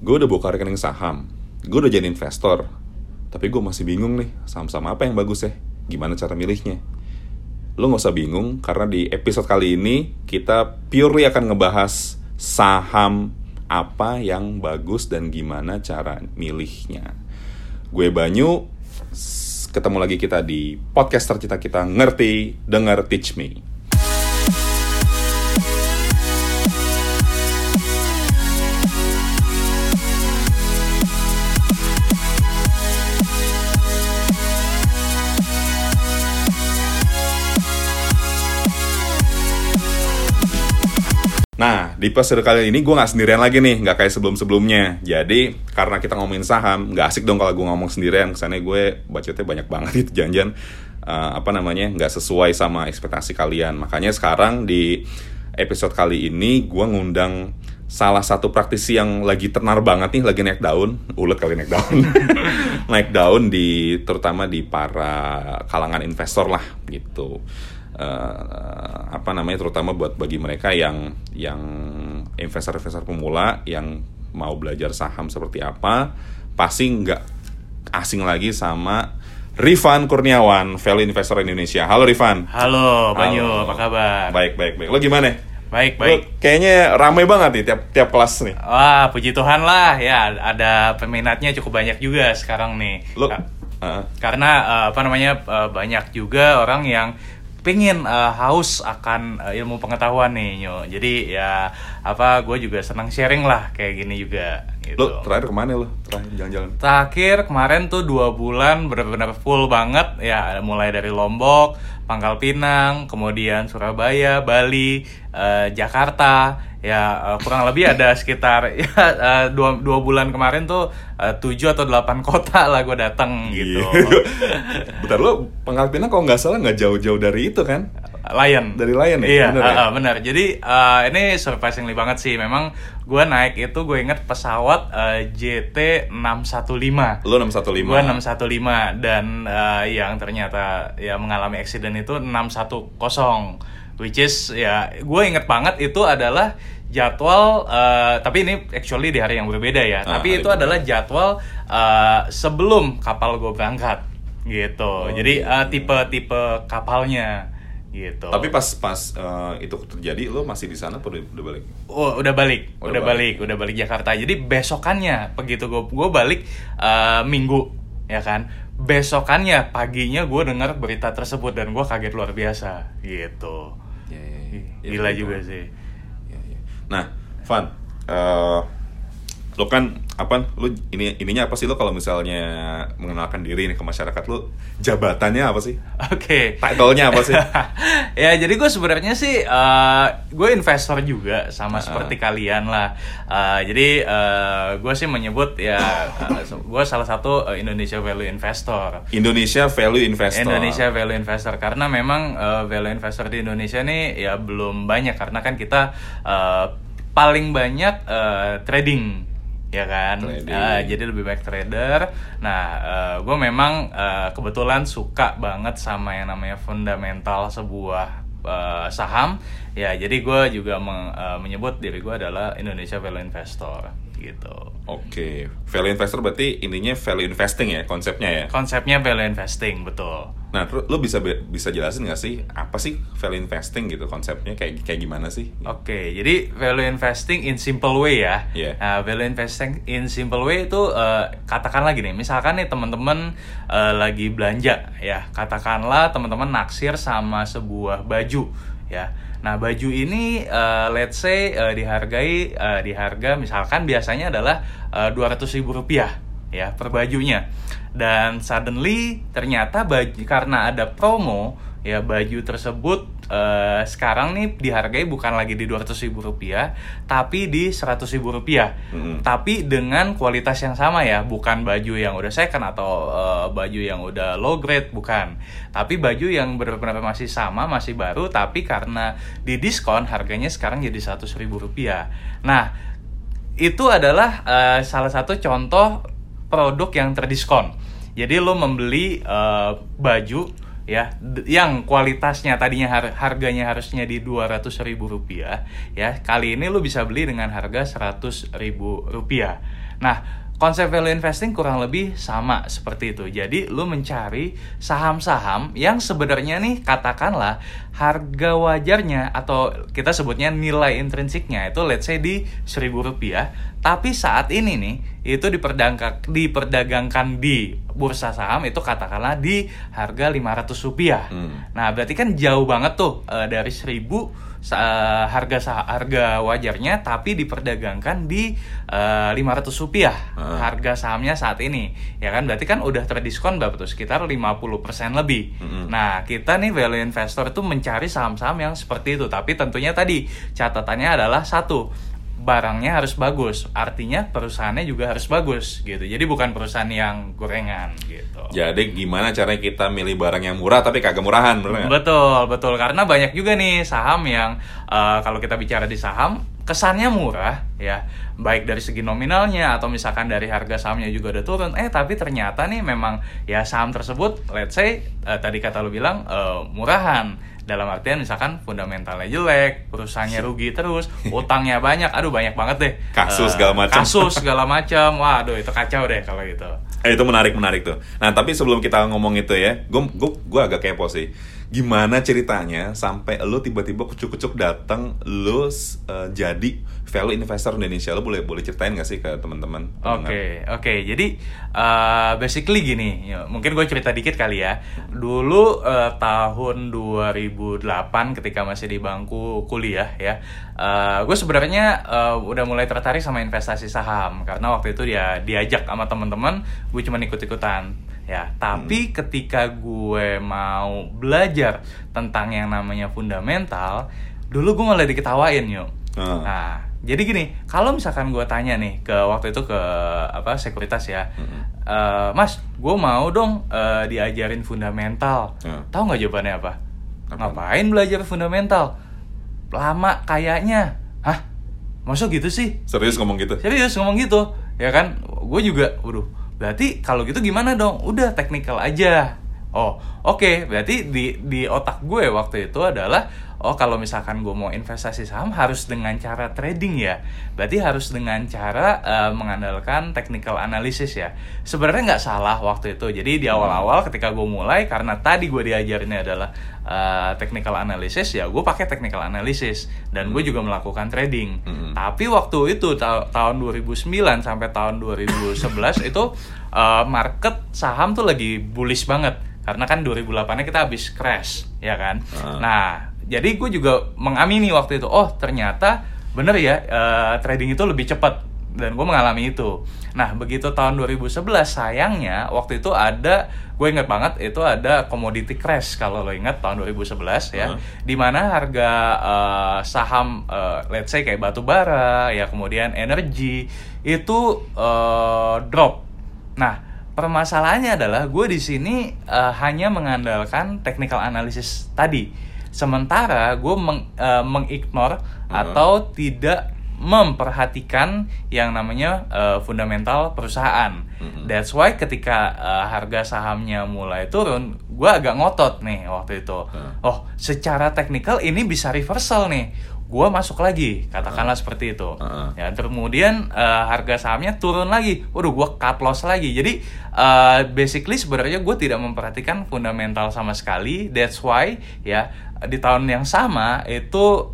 gue udah buka rekening saham, gue udah jadi investor, tapi gue masih bingung nih saham-saham apa yang bagus ya, gimana cara milihnya. Lo nggak usah bingung karena di episode kali ini kita purely akan ngebahas saham apa yang bagus dan gimana cara milihnya. Gue Banyu, ketemu lagi kita di podcast tercita kita ngerti, denger, teach me. Di episode kali ini gue nggak sendirian lagi nih, nggak kayak sebelum-sebelumnya. Jadi, karena kita ngomongin saham, nggak asik dong kalau gue ngomong sendirian. Kesannya gue bacotnya banyak banget gitu, janjian eh, apa namanya, nggak sesuai sama ekspektasi kalian. Makanya sekarang di episode kali ini gue ngundang salah satu praktisi yang lagi tenar banget nih, lagi naik daun, ulet kali naik daun, naik daun di terutama di para kalangan investor lah gitu eh, apa namanya terutama buat bagi mereka yang yang investor-investor pemula yang mau belajar saham seperti apa pasti nggak asing lagi sama Rifan Kurniawan, Value Investor Indonesia. Halo Rifan. Halo, Banyu, Halo. apa kabar? Baik, baik, baik. Lo gimana? Baik, Lo baik. kayaknya ramai banget nih tiap tiap kelas nih. Wah, puji Tuhan lah, ya ada peminatnya cukup banyak juga sekarang nih. Lo Ka- Heeh. Karena eh, apa namanya eh, banyak juga orang yang pingin eh, haus akan eh, ilmu pengetahuan nih, Nyo. Jadi ya apa, gue juga senang sharing lah kayak gini juga. Gitu. lo terakhir ke mana lo? Terakhir jalan-jalan. Terakhir kemarin tuh dua bulan benar-benar full banget ya mulai dari Lombok, Pangkal Pinang, kemudian Surabaya, Bali, eh, Jakarta ya eh, kurang lebih ada sekitar ya eh, dua, dua bulan kemarin tuh eh, tujuh atau delapan kota lah gue datang gitu. Iya. Bentar lo Pangkal Pinang kalau nggak salah nggak jauh-jauh dari itu kan? Lion. Dari Lion ya? Iya, Bener ya? ah, ah, benar. Jadi eh, ini surprisingly banget sih. Memang gue naik itu gue inget pesawat eh, JT 615. Lo 615. Gue 615 dan eh, yang ternyata ya mengalami accident itu 610 which is ya gue inget banget itu adalah jadwal eh, tapi ini actually di hari yang berbeda ya Ah, tapi itu berbeda. adalah jadwal eh, sebelum kapal gue berangkat gitu Oh, jadi eh, tipe-tipe kapalnya gitu Tapi pas pas eh, itu terjadi lo masih di sana atau udah, udah balik? Oh, udah balik, Udah udah, balik. udah balik Jakarta. Jadi besokannya begitu gue gue balik eh, minggu, ya kan. Besokannya paginya gue dengar berita tersebut dan gue kaget luar biasa, gitu. Ya, ya, ya. Ya, Gila juga sih. Ya, ya. Nah, Van, eh, lo kan apa? Lo ini ininya apa sih lo kalau misalnya mengenalkan diri nih ke masyarakat lo jabatannya apa sih? Oke. Title-nya apa sih? ya jadi gue sebenarnya sih eh, gue investor juga sama Ah. seperti kalian lah Eh, jadi gue sih menyebut ya gue salah satu eh, Indonesia Value Investor Indonesia Value Investor. Indonesia Value Investor karena memang uh, value investor di Indonesia nih ya belum banyak karena kan kita uh, paling banyak uh, trading ya kan? Trading. Uh, jadi lebih banyak trader. Nah gue memang uh, kebetulan suka banget sama yang namanya fundamental sebuah uh, saham. Ya jadi gue juga meng- uh, menyebut diri gue adalah Indonesia Value Investor gitu Oke, value investor berarti intinya value investing ya konsepnya ya. konsepnya value investing betul Nah, lo bisa bisa jelasin nggak sih apa sih value investing gitu konsepnya kayak kayak gimana sih? Oke, jadi value investing in simple way ya. Iya. Nah, value investing in simple way itu eh, katakanlah gini, misalkan nih teman-teman eh, lagi belanja ya, katakanlah teman-teman naksir sama sebuah baju ya. Nah, baju ini eh, let's say eh, dihargai eh, di harga misalkan biasanya adalah dua ratus ribu rupiah ya per bajunya. Dan suddenly ternyata baju karena ada promo ya baju tersebut eh, sekarang nih dihargai bukan lagi di 200 ribu rupiah tapi di 100 ribu rupiah Mm. tapi dengan kualitas yang sama ya bukan baju yang udah second atau eh, baju yang udah low grade bukan tapi baju yang benar-benar masih sama masih baru tapi karena di diskon harganya sekarang jadi 100 ribu rupiah nah itu adalah eh, salah satu contoh produk yang terdiskon. Jadi lo membeli eh, baju ya yang kualitasnya tadinya har- harganya harusnya di 200 ribu rupiah ya kali ini lo bisa beli dengan harga 100 ribu rupiah. Nah, konsep value investing kurang lebih sama seperti itu. Jadi lu mencari saham-saham yang sebenarnya nih katakanlah harga wajarnya atau kita sebutnya nilai intrinsiknya itu let's say di seribu rupiah. Tapi saat ini nih itu diperdagangkan, diperdagangkan di bursa saham itu katakanlah di harga 500 rupiah. Hmm. Nah berarti kan jauh banget tuh eh, dari 1000 sa- harga sah- harga wajarnya tapi diperdagangkan di eh, 500 rupiah Ah. harga sahamnya saat ini. Ya kan? Berarti kan udah terdiskon berapa tuh? Sekitar 50% lebih. Mm-mm. nah kita nih value investor itu mencari saham-saham yang seperti itu. Tapi tentunya tadi catatannya adalah satu barangnya harus bagus artinya perusahaannya juga harus bagus gitu jadi bukan perusahaan yang gorengan gitu Jadi gimana caranya kita milih barang yang murah tapi kagak murahan, bener nggak? Betul, betul. Karena banyak juga nih saham yang eh, kalau kita bicara di saham kesannya murah ya, baik dari segi nominalnya atau misalkan dari harga sahamnya juga udah turun. Eh tapi ternyata nih memang ya saham tersebut, let's say eh, tadi kata lu bilang eh, murahan. Dalam artian misalkan fundamentalnya jelek, perusahaannya rugi terus, utangnya banyak, aduh banyak banget deh. Kasus Eh, segala macam. Kasus segala macam, waduh itu kacau deh kalau gitu. Eh, itu menarik menarik tuh. Nah tapi sebelum kita ngomong itu ya, gue gue agak kepo sih. Gimana ceritanya sampai lo tiba-tiba kucuk-kucuk datang lo eh, jadi value investor Indonesia lo boleh boleh ceritain gak sih ke teman-teman? Oke, oke. Jadi uh, basically gini, ya, mungkin gue cerita dikit kali ya. Dulu uh, tahun 2008 ketika masih di bangku kuliah ya, uh, gue sebenarnya uh, udah mulai tertarik sama investasi saham karena waktu itu dia diajak sama teman-teman, gue cuma ikut-ikutan ya tapi ketika gue mau belajar tentang yang namanya fundamental dulu gue malah diketawain yuk Ah. nah jadi gini kalau misalkan gue tanya nih ke waktu itu ke apa sekuritas ya "Eh, mas gue mau dong eh, diajarin fundamental. Ah. tahu nggak jawabannya apa? Apa? ngapain belajar fundamental? Lama kayaknya. Hah? Masuk gitu sih? Serius ngomong gitu? serius ngomong gitu. Ya kan? Gue juga waduh berarti kalau gitu gimana dong? Udah teknikal aja oh oke. Berarti di di otak gue waktu itu adalah oh kalau misalkan gue mau investasi saham harus dengan cara trading ya. Berarti harus dengan cara eh, mengandalkan technical analysis ya. Sebenarnya nggak salah waktu itu. Jadi di awal-awal ketika gue mulai karena tadi gue diajarinnya adalah eh, technical analysis ya gue pakai technical analysis. Dan gue juga melakukan trading. Hmm. tapi waktu itu ta- tahun 2009 sampai tahun 2011 itu uh, market saham tuh lagi bullish banget karena kan 2008-nya kita habis crash ya kan. Ah. Nah, jadi gue juga mengamini waktu itu oh ternyata bener ya uh, trading itu lebih cepat dan gue mengalami itu. Nah, begitu tahun 2011 sayangnya waktu itu ada gue inget banget itu ada commodity crash kalau lo ingat tahun 2011 ya Huh? di mana harga eh, saham eh, let's say kayak batu bara ya kemudian energi itu eh, drop. Nah, permasalahannya adalah gue di sini eh, hanya mengandalkan technical analysis tadi. Sementara gue meng, eh, mengignore atau tidak memperhatikan yang namanya eh, fundamental perusahaan. Mhm. That's why ketika eh, harga sahamnya mulai turun, gue agak ngotot nih waktu itu. Hmm. Oh, secara teknikal ini bisa reversal nih. Gue masuk lagi, katakanlah seperti itu. Hmm. Ya, kemudian eh, harga sahamnya turun lagi. Waduh, gue cut loss lagi. Jadi eh, basically sebenarnya gue tidak memperhatikan fundamental sama sekali. That's why ya di tahun yang sama itu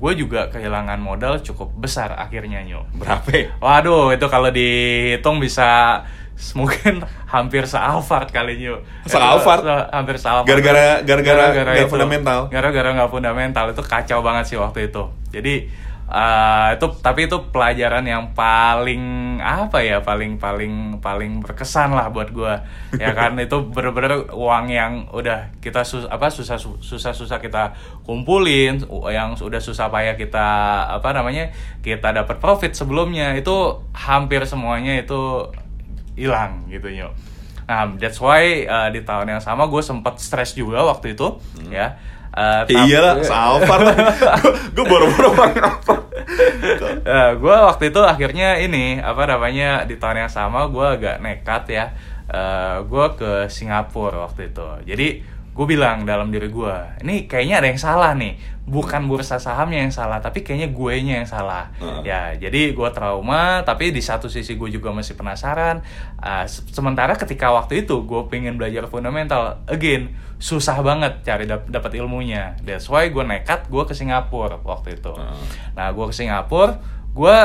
gue juga kehilangan modal cukup besar akhirnya nyu. Berapa? Waduh, itu kalau dihitung bisa mungkin hampir se-Alphard kali nyu. Se-Alphard? Itu se- Hampir se-Alphard. Gara-gara- gara-gara nggak fundamental? Gara-gara nggak fundamental itu kacau banget sih waktu itu. Jadi eh, itu tapi itu pelajaran yang paling apa ya paling paling paling berkesan lah buat gua ya kan itu bener-bener uang yang udah kita sus apa susah susah susah kita kumpulin yang udah susah payah kita apa namanya kita dapat profit sebelumnya itu hampir semuanya itu hilang gitu yo. Nah, that's why uh, di tahun yang sama gue sempat stres juga waktu itu ya. Uh, Ya iyalah, Alphard. Gue boro-boro pakai Alphard. gue Eh, waktu itu akhirnya ini apa namanya di tahun yang sama gue agak nekat ya. gue ke Singapura waktu itu. Jadi gue bilang dalam diri gue ini kayaknya ada yang salah nih. Bukan bursa sahamnya yang salah tapi kayaknya gue nya yang salah. Hmm. ya jadi gue trauma tapi di satu sisi gue juga masih penasaran. Uh, se- sementara ketika waktu itu gue pengen belajar fundamental again susah banget cari dap- dapat ilmunya. That's why gue nekat gue ke Singapura waktu itu. Hmm. nah gue ke Singapura gue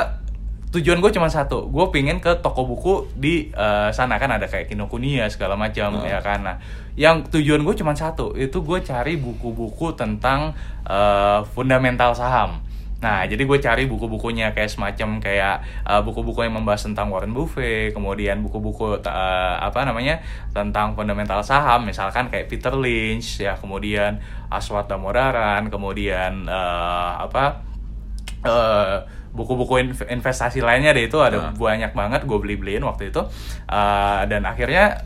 tujuan gue cuma satu. Gue pengen ke toko buku di eh, sana. Kan ada kayak Kinokuniya segala macam Hmm. ya kan? Nah yang tujuan gue cuma satu itu gue cari buku-buku tentang eh, fundamental saham. Nah jadi gue cari buku-bukunya kayak semacam kayak eh, buku-buku yang membahas tentang Warren Buffett kemudian buku-buku eh, apa namanya tentang fundamental saham. Misalkan kayak Peter Lynch ya kemudian Aswat Damodaran kemudian eh, apa eh, buku-buku inv- investasi lainnya deh itu ada Nah. banyak banget gue beli beliin waktu itu. Eh, dan akhirnya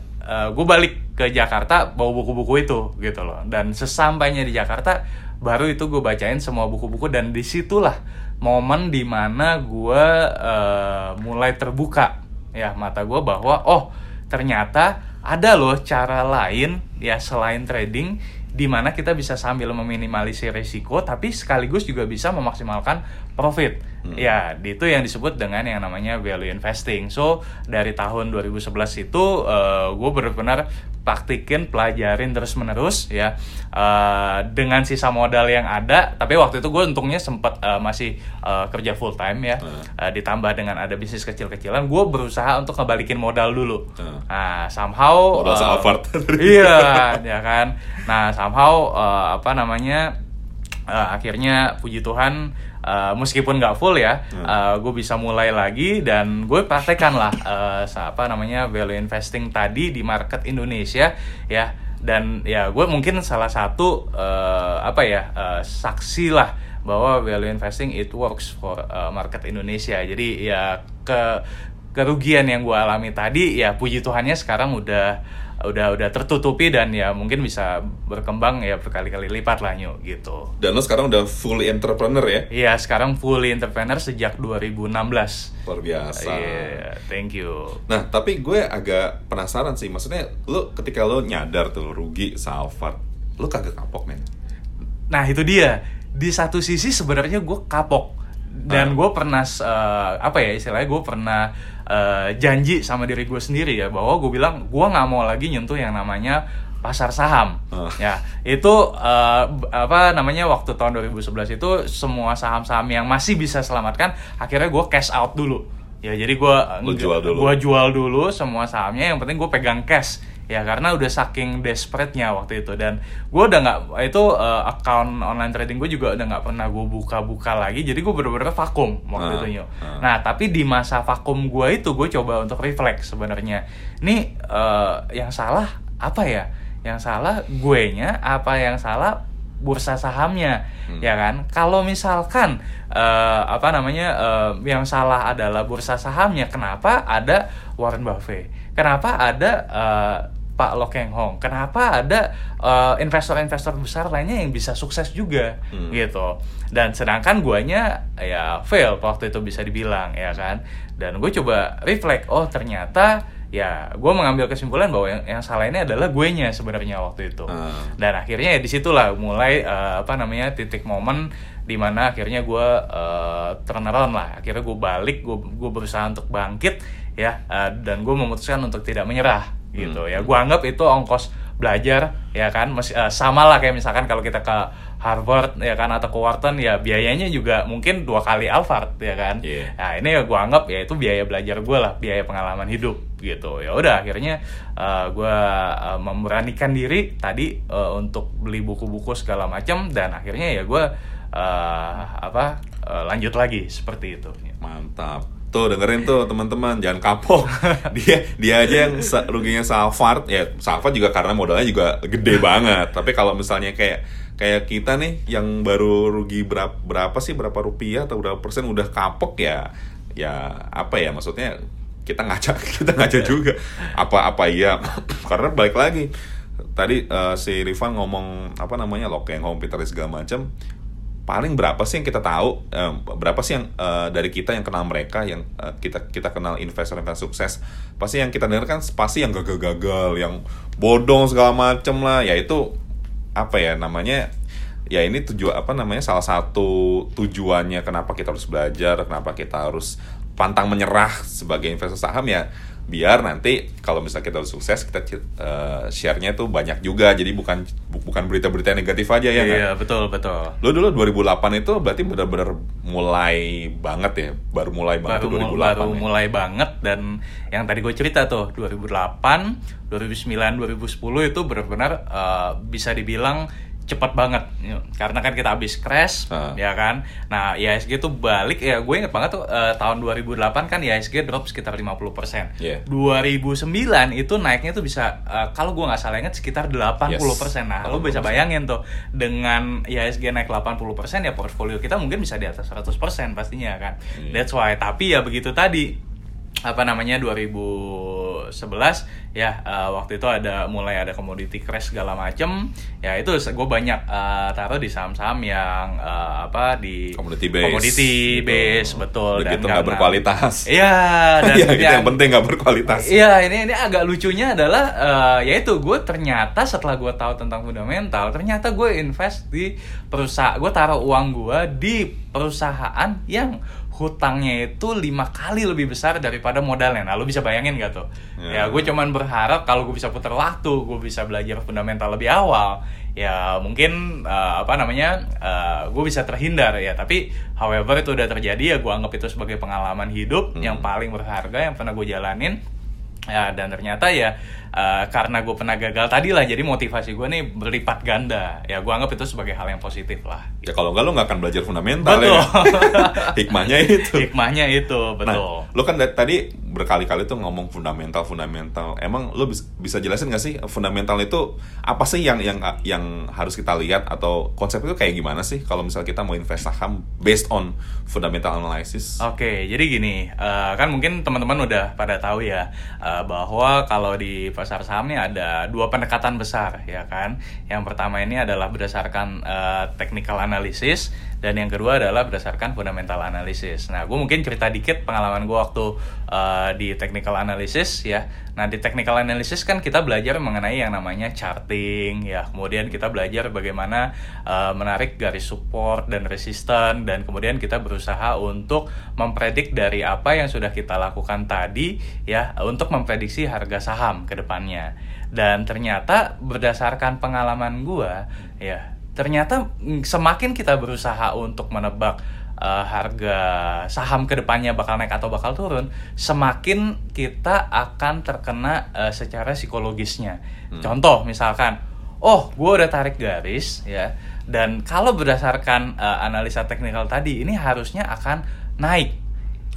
gue balik ke Jakarta bawa buku-buku itu gitu loh. Dan sesampainya di Jakarta baru itu gue bacain semua buku-buku dan di situlah momen di mana gue eh, mulai terbuka. Ya mata gue bahwa oh ternyata ada loh cara lain ya selain trading di mana kita bisa sambil meminimalisir risiko tapi sekaligus juga bisa memaksimalkan profit. Ya, di- itu yang disebut dengan yang namanya value investing. So, dari tahun 2011 itu gue benar-benar praktikin, pelajarin terus-menerus ya Eh, dengan sisa modal yang ada, tapi waktu itu gue untungnya sempat eh, masih eh, kerja full time ya. Hmm. Eh, ditambah dengan ada bisnis kecil-kecilan, gue berusaha untuk ngebalikin modal dulu. Hmm. Nah, somehow Modal Salford. iya, ya kan. Nah, somehow eh, apa namanya? eh, akhirnya puji Tuhan eh, meskipun nggak full ya, Hmm. gue bisa mulai lagi dan gue praktekkan lah eh, sa- apa namanya value investing tadi di market Indonesia ya dan ya gue mungkin salah satu eh, apa ya eh, saksi lah bahwa value investing it works for eh, market Indonesia jadi ya ke kerugian yang gue alami tadi ya puji Tuhannya sekarang udah udah udah tertutupi dan ya mungkin bisa berkembang ya berkali-kali lipat lah Nyu gitu. Dan lo sekarang udah fully entrepreneur ya? Iya sekarang fully entrepreneur sejak 2016. Luar biasa. Iya, thank you. Nah, tapi gue agak penasaran sih. Maksudnya, lo ketika lo nyadar tuh rugi Salford, lo kagak kapok men? Nah itu dia. Di satu sisi sebenarnya gue kapok dan Ah. gue pernah eh, apa ya istilahnya gue pernah eh, janji sama diri gue sendiri ya bahwa gue bilang gue nggak mau lagi nyentuh yang namanya pasar saham Ah. ya itu b- apa namanya waktu tahun 2011 itu semua saham-saham yang masih bisa selamatkan akhirnya gue cash out dulu ya jadi gue Lu jual dulu. gue jual dulu semua sahamnya yang penting gue pegang cash ya karena udah saking desperate-nya waktu itu. Dan gue udah nggak itu uh, account online trading gue juga udah nggak pernah gue buka-buka lagi. Jadi gue bener-bener vakum waktu Ah, itu Nyo. ah. nah tapi di masa vakum gue itu gue coba untuk refleks sebenarnya. Ini uh, yang salah apa ya? Yang salah gue nya apa yang salah bursa sahamnya? Hmm. ya kan? Kalau misalkan eh, apa namanya eh, yang salah adalah bursa sahamnya kenapa ada Warren Buffett? Kenapa ada Pak Lo Keng Hong. Kenapa ada eh, investor-investor besar lainnya yang bisa sukses juga? Hmm. gitu. Dan sedangkan guanya ya fail waktu itu bisa dibilang ya kan? Dan gue coba reflect oh ternyata ya gue mengambil kesimpulan bahwa yang, yang salah ini adalah gue nya sebenarnya waktu itu. Ah. dan akhirnya ya di situlah mulai eh, apa namanya titik momen di mana akhirnya gue uh, turn around lah. Akhirnya gue balik gue berusaha untuk bangkit ya eh, dan gue memutuskan untuk tidak menyerah gitu ya gue anggap itu ongkos belajar ya kan Mes- eh, sama lah kayak misalkan kalau kita ke Harvard ya kan atau ke Wharton ya biayanya juga mungkin dua kali Harvard ya kan Iya. Nah ini ya gue anggap ya itu biaya belajar gue lah, biaya pengalaman hidup gitu. Ya udah akhirnya uh, gue uh, memberanikan diri tadi uh, untuk beli buku-buku segala macam dan akhirnya ya gue uh, apa uh, lanjut lagi seperti itu. Mantap. Tuh dengerin tuh teman-teman, jangan kapok. dia dia aja yang ruginya Salford, ya Salford juga karena modalnya juga gede banget. Tapi kalau misalnya kayak kayak kita nih yang baru rugi berapa berapa sih berapa rupiah atau berapa persen udah kapok ya ya apa ya maksudnya kita ngaca kita ngaca juga. Apa apa iya? Karena balik lagi tadi eh, si Rifan ngomong apa namanya lo kayak ngomong Peter segala macam paling berapa sih yang kita tahu eh, berapa sih yang eh, dari kita yang kenal mereka yang eh, kita kita kenal investor investor sukses. Pasti yang kita dengar kan pasti yang gagal-gagal yang bodong segala macem lah. Ya itu apa ya namanya ya ini tujuan apa namanya salah satu tujuannya kenapa kita harus belajar kenapa kita harus pantang menyerah sebagai investor saham. Ya biar nanti kalau misalnya kita sukses kita uh, share-nya tuh banyak juga jadi bukan bu- bukan berita-berita negatif aja ya Iya, kan? betul, betul. Lo dulu 2008 itu berarti benar-benar mulai banget ya, baru mulai banget baru, tuh 2008 mul- baru ya. mulai banget dan yang tadi gue cerita tuh 2008, 2009, 2010 itu benar-benar eh, bisa dibilang cepat banget Ya, karena kan kita habis crash Ah. ya kan nah IHSG tuh balik ya gue inget banget tuh eh, tahun 2008 kan IHSG drop sekitar 50% Iya. 2009 itu naiknya tuh bisa eh, kalau gue nggak salah ingat sekitar 80% nah lo bisa 80%. bayangin tuh dengan IHSG naik 80% ya portfolio kita mungkin bisa di atas 100% pastinya kan Iya. that's why tapi ya begitu tadi apa namanya 2011 ya eh, waktu itu ada mulai ada commodity crash segala macem ya itu gue banyak eh, taruh di saham-saham yang eh, apa di Commodity base. commodity Gitu. base betul Udah gitu nggak berkualitas. iya dan Iya, gitu yang- yang penting nggak berkualitas. Iya, ini ini agak lucunya adalah eh, yaitu gue ternyata setelah gue tahu tentang fundamental, ternyata gue invest di perusahaan, gue taruh uang gue di perusahaan yang hutangnya itu lima kali lebih besar daripada modalnya. Nah, lu bisa bayangin gak tuh? Ya. Ya, gue cuman berharap kalau gue bisa putar waktu, gue bisa belajar fundamental lebih awal. Ya mungkin eh, apa namanya, eh, gue bisa terhindar ya. Tapi however itu udah terjadi ya, gue anggap itu sebagai pengalaman hidup Hmm. yang paling berharga yang pernah gue jalanin ya dan ternyata ya eh, karena gue pernah gagal tadi lah jadi motivasi gue nih berlipat ganda ya gue anggap itu sebagai hal yang positif lah Ya kalau nggak lo nggak akan belajar fundamental betul ya. Hikmahnya itu. hikmahnya itu betul Nah, lo kan tadi berkali-kali tuh ngomong fundamental fundamental. Emang lo bis- bisa jelasin nggak sih fundamental itu apa sih yang yang yang harus kita lihat atau konsep itu kayak gimana sih kalau misalnya kita mau invest saham based on fundamental analysis? Oke, jadi gini, eh, kan mungkin teman-teman udah pada tahu ya eh, bahwa kalau di pasar saham ini ada dua pendekatan besar, ya kan? Yang pertama ini adalah berdasarkan eh, technical analysis dan yang kedua adalah berdasarkan fundamental analysis. Nah, gue mungkin cerita dikit pengalaman gue waktu eh, di technical analysis ya. Nah, di technical analysis kan kita belajar mengenai yang namanya charting ya. Kemudian kita belajar bagaimana eh, menarik garis support dan resisten dan kemudian kita berusaha untuk mempredik dari apa yang sudah kita lakukan tadi ya untuk memprediksi harga saham ke depannya. Dan ternyata berdasarkan pengalaman gua ya, ternyata mm, semakin kita berusaha untuk menebak eh, harga saham ke depannya bakal naik atau bakal turun, semakin kita akan terkena eh, secara psikologisnya. Contoh misalkan, oh gue udah tarik garis ya, dan kalau berdasarkan eh, analisa teknikal tadi ini harusnya akan naik.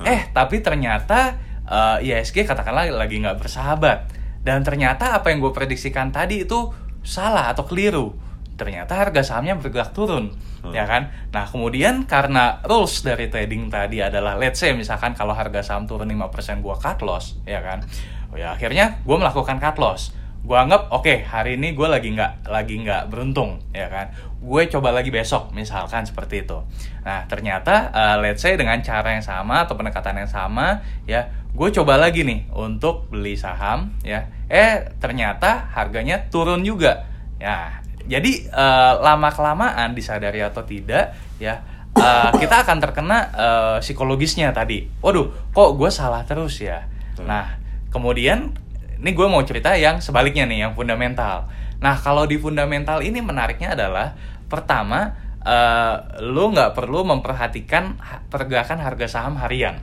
Eh tapi ternyata eh, ISG katakanlah lagi nggak bersahabat, dan ternyata apa yang gue prediksikan tadi itu salah atau keliru. Ternyata harga sahamnya bergerak turun ya kan? Nah kemudian karena rules dari trading tadi adalah let's say misalkan kalau harga saham turun 5% gua cut loss ya kan? Oh ya akhirnya gua melakukan cut loss. Gua anggap oke hari ini gue lagi nggak lagi nggak beruntung ya kan? Gue coba lagi besok misalkan seperti itu. Nah ternyata uh, let's say dengan cara yang sama atau pendekatan yang sama ya gue coba lagi nih untuk beli saham ya. Eh ternyata harganya turun juga. Ya jadi eh, lama kelamaan disadari atau tidak ya eh, kita akan terkena eh, psikologisnya tadi. Waduh, kok gue salah terus ya. Hmm. Nah kemudian ini gue mau cerita yang sebaliknya nih, yang fundamental. Nah kalau di fundamental ini menariknya adalah pertama eh, lo nggak perlu memperhatikan ha- pergerakan harga saham harian.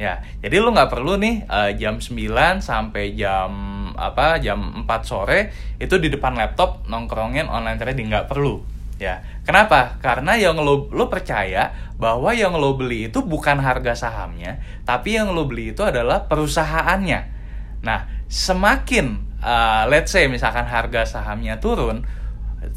Ya, jadi lu nggak perlu nih eh, jam 9 sampai jam apa jam 4 sore itu di depan laptop nongkrongin online trading nggak perlu. Ya, kenapa? Karena yang lo lo percaya bahwa yang lo beli itu bukan harga sahamnya, tapi yang lo beli itu adalah perusahaannya. Nah, semakin eh, let's say misalkan harga sahamnya turun,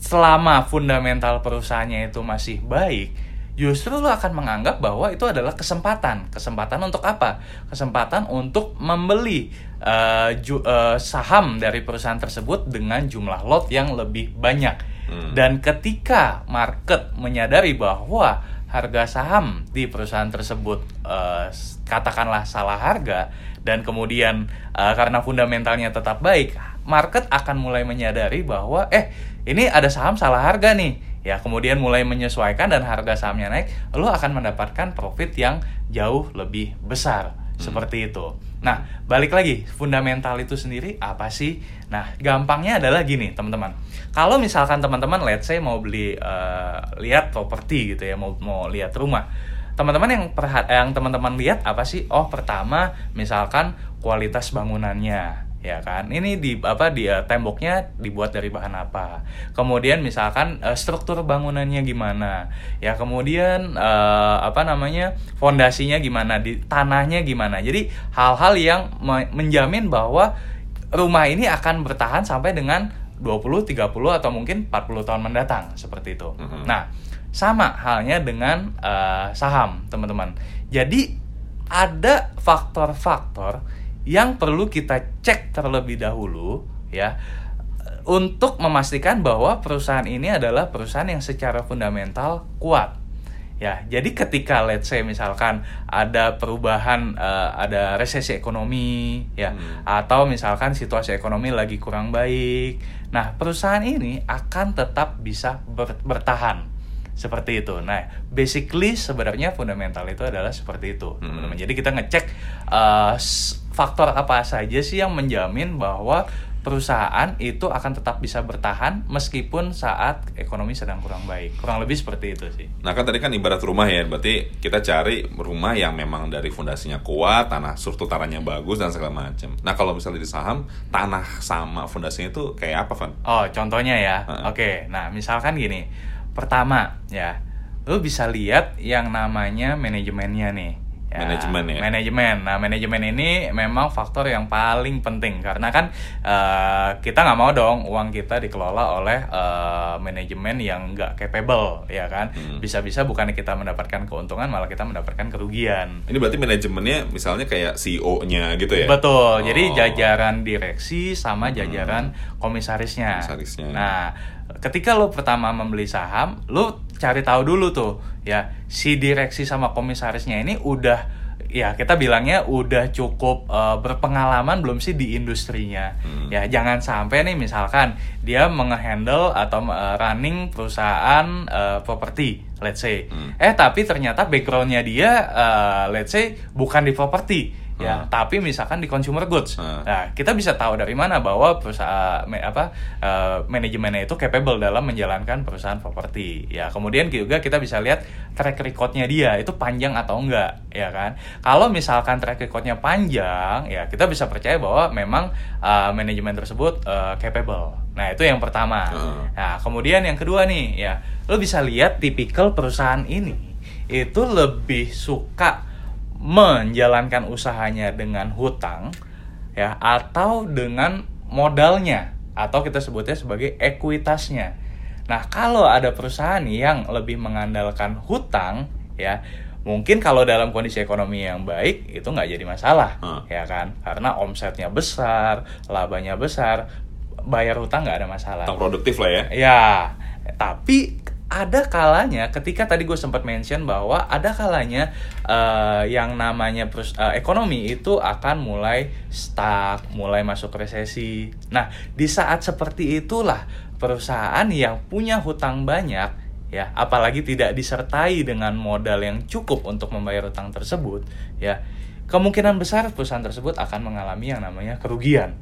selama fundamental perusahaannya itu masih baik, justru lo akan menganggap bahwa itu adalah kesempatan. Kesempatan untuk apa? Kesempatan untuk membeli ju- eh, saham dari perusahaan tersebut dengan jumlah lot yang lebih banyak. Hmm. Dan ketika market menyadari bahwa harga saham di perusahaan tersebut eh, katakanlah salah harga dan kemudian eh, karena fundamentalnya tetap baik market akan mulai menyadari bahwa eh ini ada saham salah harga nih ya kemudian mulai menyesuaikan dan harga sahamnya naik lo akan mendapatkan profit yang jauh lebih besar seperti itu nah balik lagi fundamental itu sendiri apa sih? Nah gampangnya adalah gini teman-teman. Kalau misalkan teman-teman let's say mau beli uh, lihat properti gitu ya mau mau lihat rumah. Teman-teman yang perhat yang teman-teman lihat apa sih? Oh pertama misalkan kualitas bangunannya ya kan ini di apa di uh, temboknya dibuat dari bahan apa kemudian misalkan uh, struktur bangunannya gimana ya kemudian uh, apa namanya fondasinya gimana di tanahnya gimana jadi hal-hal yang me menjamin bahwa rumah ini akan bertahan sampai dengan 20, 30 atau mungkin 40 tahun mendatang seperti itu. Mm -hmm. Nah, sama halnya dengan uh, saham, teman-teman. Jadi ada faktor-faktor yang perlu kita cek terlebih dahulu ya untuk memastikan bahwa perusahaan ini adalah perusahaan yang secara fundamental kuat. Ya, jadi ketika let's say misalkan ada perubahan uh, ada resesi ekonomi ya hmm. atau misalkan situasi ekonomi lagi kurang baik. Nah, perusahaan ini akan tetap bisa ber bertahan seperti itu. Nah, basically sebenarnya fundamental itu adalah seperti itu, teman-teman. Hmm. Jadi kita ngecek uh, faktor apa saja sih yang menjamin bahwa perusahaan itu akan tetap bisa bertahan meskipun saat ekonomi sedang kurang baik. Kurang lebih seperti itu sih. Nah kan tadi kan ibarat rumah ya, berarti kita cari rumah yang memang dari fondasinya kuat, tanah struktur tanahnya bagus dan segala macam. Nah kalau misalnya di saham, tanah sama fondasinya itu kayak apa, Van? Oh contohnya ya, uh -huh. oke. Nah misalkan gini, pertama ya, lu bisa lihat yang namanya manajemennya nih Ya, manajemen ya. Manajemen. Nah, manajemen ini memang faktor yang paling penting karena kan uh, kita nggak mau dong uang kita dikelola oleh uh, manajemen yang nggak capable, ya kan? Hmm. Bisa-bisa bukan kita mendapatkan keuntungan, malah kita mendapatkan kerugian. Ini berarti manajemennya misalnya kayak CEO-nya gitu ya? Betul. Oh. Jadi jajaran direksi sama hmm. jajaran hmm. komisarisnya. Komisarisnya. Nah, ketika lo pertama membeli saham, lo cari tahu dulu tuh ya si direksi sama komisarisnya ini udah ya kita bilangnya udah cukup uh, berpengalaman belum sih di industrinya hmm. ya jangan sampai nih misalkan dia menghandle atau uh, running perusahaan uh, properti let's say hmm. eh tapi ternyata backgroundnya dia uh, let's say bukan di properti ya hmm. tapi misalkan di consumer goods hmm. nah kita bisa tahu dari mana bahwa perusahaan apa uh, manajemennya itu capable dalam menjalankan perusahaan properti ya kemudian juga kita bisa lihat track recordnya dia itu panjang atau enggak ya kan kalau misalkan track recordnya panjang ya kita bisa percaya bahwa memang uh, manajemen tersebut uh, capable nah itu yang pertama hmm. nah kemudian yang kedua nih ya lo bisa lihat tipikal perusahaan ini itu lebih suka menjalankan usahanya dengan hutang ya atau dengan modalnya atau kita sebutnya sebagai ekuitasnya. Nah, kalau ada perusahaan yang lebih mengandalkan hutang ya mungkin kalau dalam kondisi ekonomi yang baik itu nggak jadi masalah hmm. ya kan karena omsetnya besar labanya besar bayar hutang nggak ada masalah hutang produktif lah ya ya tapi ada kalanya ketika tadi gue sempat mention bahwa ada kalanya uh, yang namanya uh, ekonomi itu akan mulai stuck, mulai masuk resesi. Nah, di saat seperti itulah perusahaan yang punya hutang banyak ya, apalagi tidak disertai dengan modal yang cukup untuk membayar hutang tersebut, ya, kemungkinan besar perusahaan tersebut akan mengalami yang namanya kerugian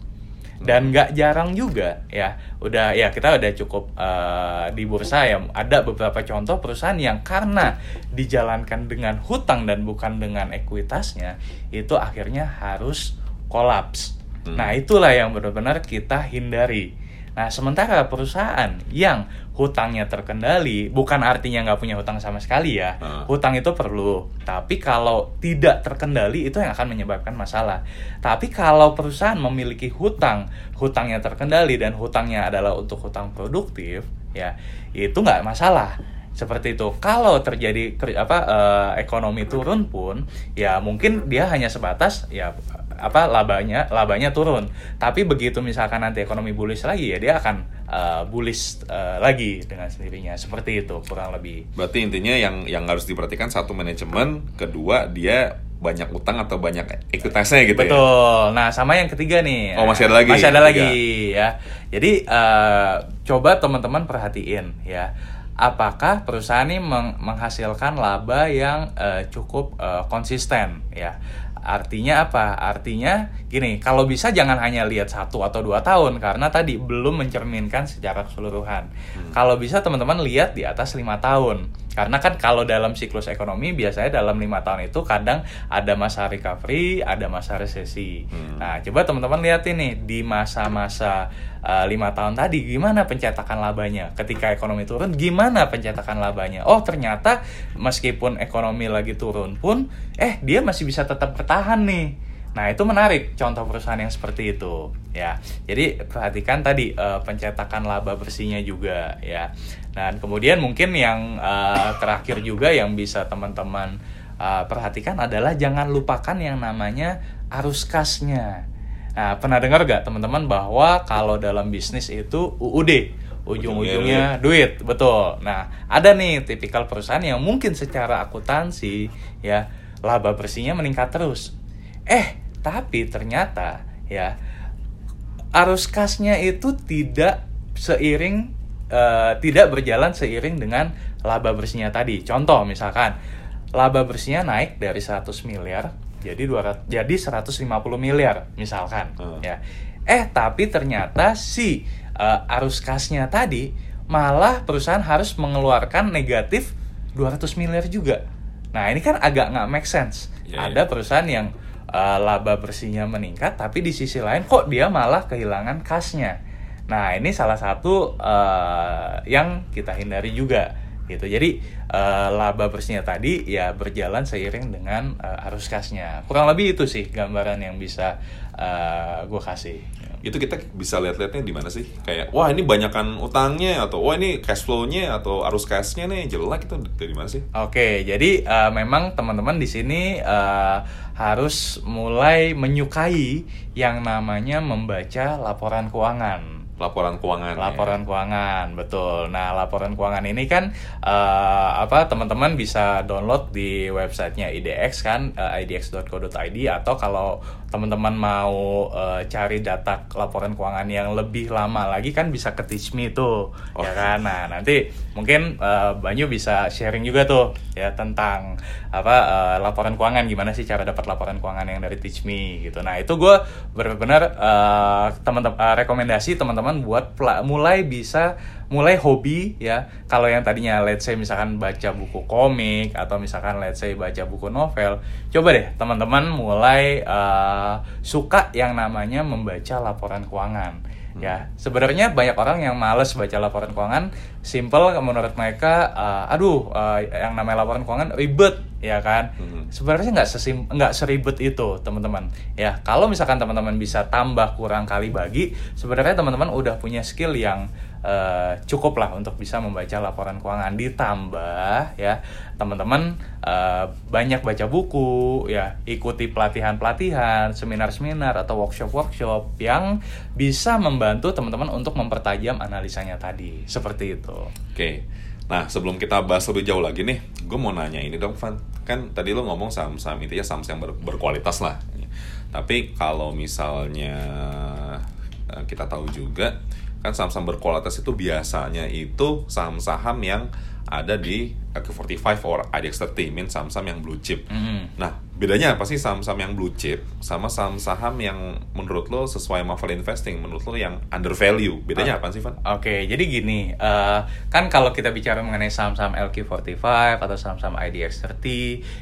dan nggak jarang juga ya. Udah ya kita udah cukup uh, di bursa ya. Ada beberapa contoh perusahaan yang karena dijalankan dengan hutang dan bukan dengan ekuitasnya itu akhirnya harus kolaps. Hmm. nah itulah yang benar-benar kita hindari. Nah, sementara perusahaan yang hutangnya terkendali, bukan artinya nggak punya hutang sama sekali ya. Uh. Hutang itu perlu, tapi kalau tidak terkendali itu yang akan menyebabkan masalah. Tapi kalau perusahaan memiliki hutang, hutangnya terkendali dan hutangnya adalah untuk hutang produktif, ya itu nggak masalah seperti itu. Kalau terjadi apa uh, ekonomi turun pun, ya mungkin dia hanya sebatas ya apa labanya labanya turun tapi begitu misalkan nanti ekonomi bullish lagi ya dia akan uh, bullish uh, lagi dengan sendirinya seperti itu kurang lebih berarti intinya yang yang harus diperhatikan satu manajemen kedua dia banyak utang atau banyak ekuitasnya gitu ya. Betul. Nah, sama yang ketiga nih. Oh, masih ada lagi? Masih ada lagi ya. Jadi eh, coba teman-teman perhatiin ya. Apakah perusahaan ini meng- menghasilkan laba yang eh, cukup eh, konsisten ya? Artinya apa? Artinya gini, kalau bisa jangan hanya lihat satu atau dua tahun karena tadi belum mencerminkan secara keseluruhan. Kalau bisa teman-teman lihat di atas lima tahun. Karena kan kalau dalam siklus ekonomi biasanya dalam lima tahun itu kadang ada masa recovery, ada masa resesi. Hmm. Nah, coba teman-teman lihat ini di masa-masa uh, lima tahun tadi gimana pencetakan labanya. Ketika ekonomi turun, gimana pencetakan labanya? Oh, ternyata meskipun ekonomi lagi turun pun, eh dia masih bisa tetap bertahan nih. Nah, itu menarik contoh perusahaan yang seperti itu, ya. Jadi perhatikan tadi eh, pencetakan laba bersihnya juga, ya. Dan kemudian mungkin yang eh, terakhir juga yang bisa teman-teman eh, perhatikan adalah jangan lupakan yang namanya arus kasnya. Nah, pernah dengar gak teman-teman bahwa kalau dalam bisnis itu UUD, ujung-ujungnya duit, betul. Nah, ada nih tipikal perusahaan yang mungkin secara akuntansi ya laba bersihnya meningkat terus. Eh, tapi ternyata ya arus kasnya itu tidak seiring eh, tidak berjalan seiring dengan laba bersihnya tadi. Contoh misalkan laba bersihnya naik dari 100 miliar jadi 200 jadi 150 miliar misalkan Hmm. ya. Eh tapi ternyata si eh, arus kasnya tadi malah perusahaan harus mengeluarkan negatif 200 miliar juga. Nah, ini kan agak nggak make sense. Iya, Ada perusahaan yang eh, laba bersihnya meningkat tapi di sisi lain kok dia malah kehilangan kasnya. Nah, ini salah satu eh, yang kita hindari juga gitu. Jadi eh, laba bersihnya tadi ya berjalan seiring dengan eh, arus kasnya. Kurang lebih itu sih gambaran yang bisa gue kasih. Itu kita bisa lihat-lihatnya di mana sih? Kayak wah ini banyakan utangnya atau wah ini cash flow-nya atau arus cash-nya nih jelek itu dari mana sih? Oke, jadi eh, memang teman-teman di sini eh, harus mulai menyukai yang namanya membaca laporan keuangan. Laporan keuangan. ya. Laporan keuangan, betul. Nah, laporan keuangan ini kan eh, apa teman-teman bisa download di websitenya IDX kan, eh, idx.co.id atau kalau teman-teman mau eh, cari data laporan keuangan yang lebih lama lagi kan bisa ke Teach Me tuh, Oh. ya kan. Nah, nanti mungkin eh, Banyu bisa sharing juga tuh ya tentang apa eh, laporan keuangan gimana sih cara dapat laporan keuangan yang dari Teach Me gitu. Nah, itu gue benar-benar eh, teman-teman eh, rekomendasi teman-teman buat mulai bisa mulai hobi ya. Kalau yang tadinya let's say misalkan baca buku komik atau misalkan let's say baca buku novel, coba deh teman-teman mulai eh, suka yang namanya membaca laporan keuangan ya sebenarnya banyak orang yang males baca laporan keuangan simple menurut mereka eh, aduh eh, yang namanya laporan keuangan ribet ya kan Mhm. sebenarnya nggak sesim nggak seribet itu teman-teman ya kalau misalkan teman-teman bisa tambah kurang kali bagi sebenarnya teman-teman udah punya skill yang eh, cukup lah untuk bisa membaca laporan keuangan ditambah ya teman-teman eh, banyak baca buku ya ikuti pelatihan-pelatihan seminar-seminar atau workshop-workshop yang bisa membantu teman-teman untuk mempertajam analisanya tadi seperti itu Oke. Nah, sebelum kita bahas lebih jauh lagi nih, gue mau nanya ini dong, Van. Kan tadi lo ngomong saham-saham intinya saham yang ber- berkualitas lah. Tapi kalau misalnya eh, kita tahu juga, kan saham-saham berkualitas itu biasanya itu saham-saham yang ada di AQ45 or IDX30, mean saham-saham yang blue chip. Mhm. Nah, bedanya apa sih saham-saham yang blue chip sama saham-saham yang menurut lo sesuai sama value investing, menurut lo yang under value? Bedanya apa sih, Van? Oke, jadi gini, eh, kan kalau kita bicara mengenai saham-saham LQ45 atau saham-saham IDX30,